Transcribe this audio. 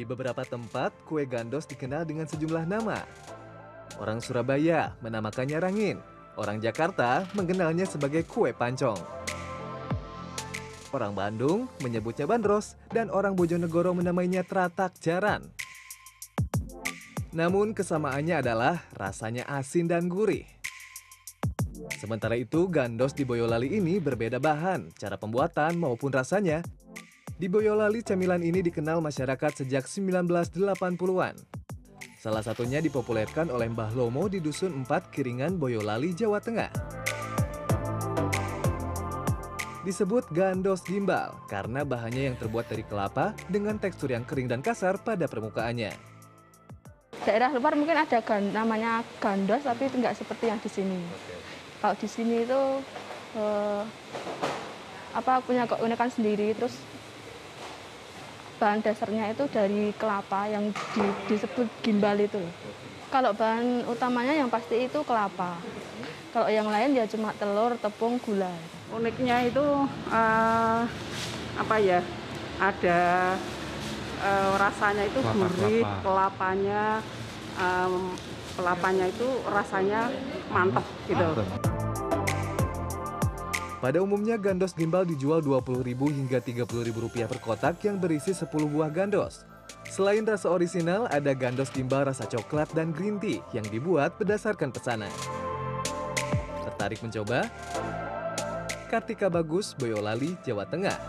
Di beberapa tempat, kue gandos dikenal dengan sejumlah nama. Orang Surabaya menamakannya rangin, orang Jakarta mengenalnya sebagai kue pancong. Orang Bandung menyebutnya bandros dan orang Bojonegoro menamainya teratak jaran. Namun kesamaannya adalah rasanya asin dan gurih. Sementara itu, gandos di Boyolali ini berbeda bahan, cara pembuatan maupun rasanya. Di Boyolali, cemilan ini dikenal masyarakat sejak 1980-an. Salah satunya dipopulerkan oleh Mbah Lomo di Dusun 4 Kiringan, Boyolali, Jawa Tengah. Disebut gandos gimbal karena bahannya yang terbuat dari kelapa dengan tekstur yang kering dan kasar pada permukaannya. daerah luar mungkin ada gan, namanya gandos tapi tidak seperti yang di sini. Kalau di sini itu eh, apa punya keunikan sendiri terus bahan dasarnya itu dari kelapa yang di- disebut gimbal itu. Kalau bahan utamanya yang pasti itu kelapa. Kalau yang lain ya cuma telur, tepung, gula. uniknya itu eh, apa ya ada eh, rasanya itu Kelapa, gurih kelapa. kelapanya em, kelapanya itu rasanya mantap gitu Pada umumnya gandos gimbal dijual Rp20.000 hingga Rp30.000 per kotak yang berisi 10 buah gandos. Selain rasa orisinal, ada gandos gimbal rasa coklat dan green tea yang dibuat berdasarkan pesanan. Tertarik mencoba? Kartika Bagus, Boyolali, Jawa Tengah.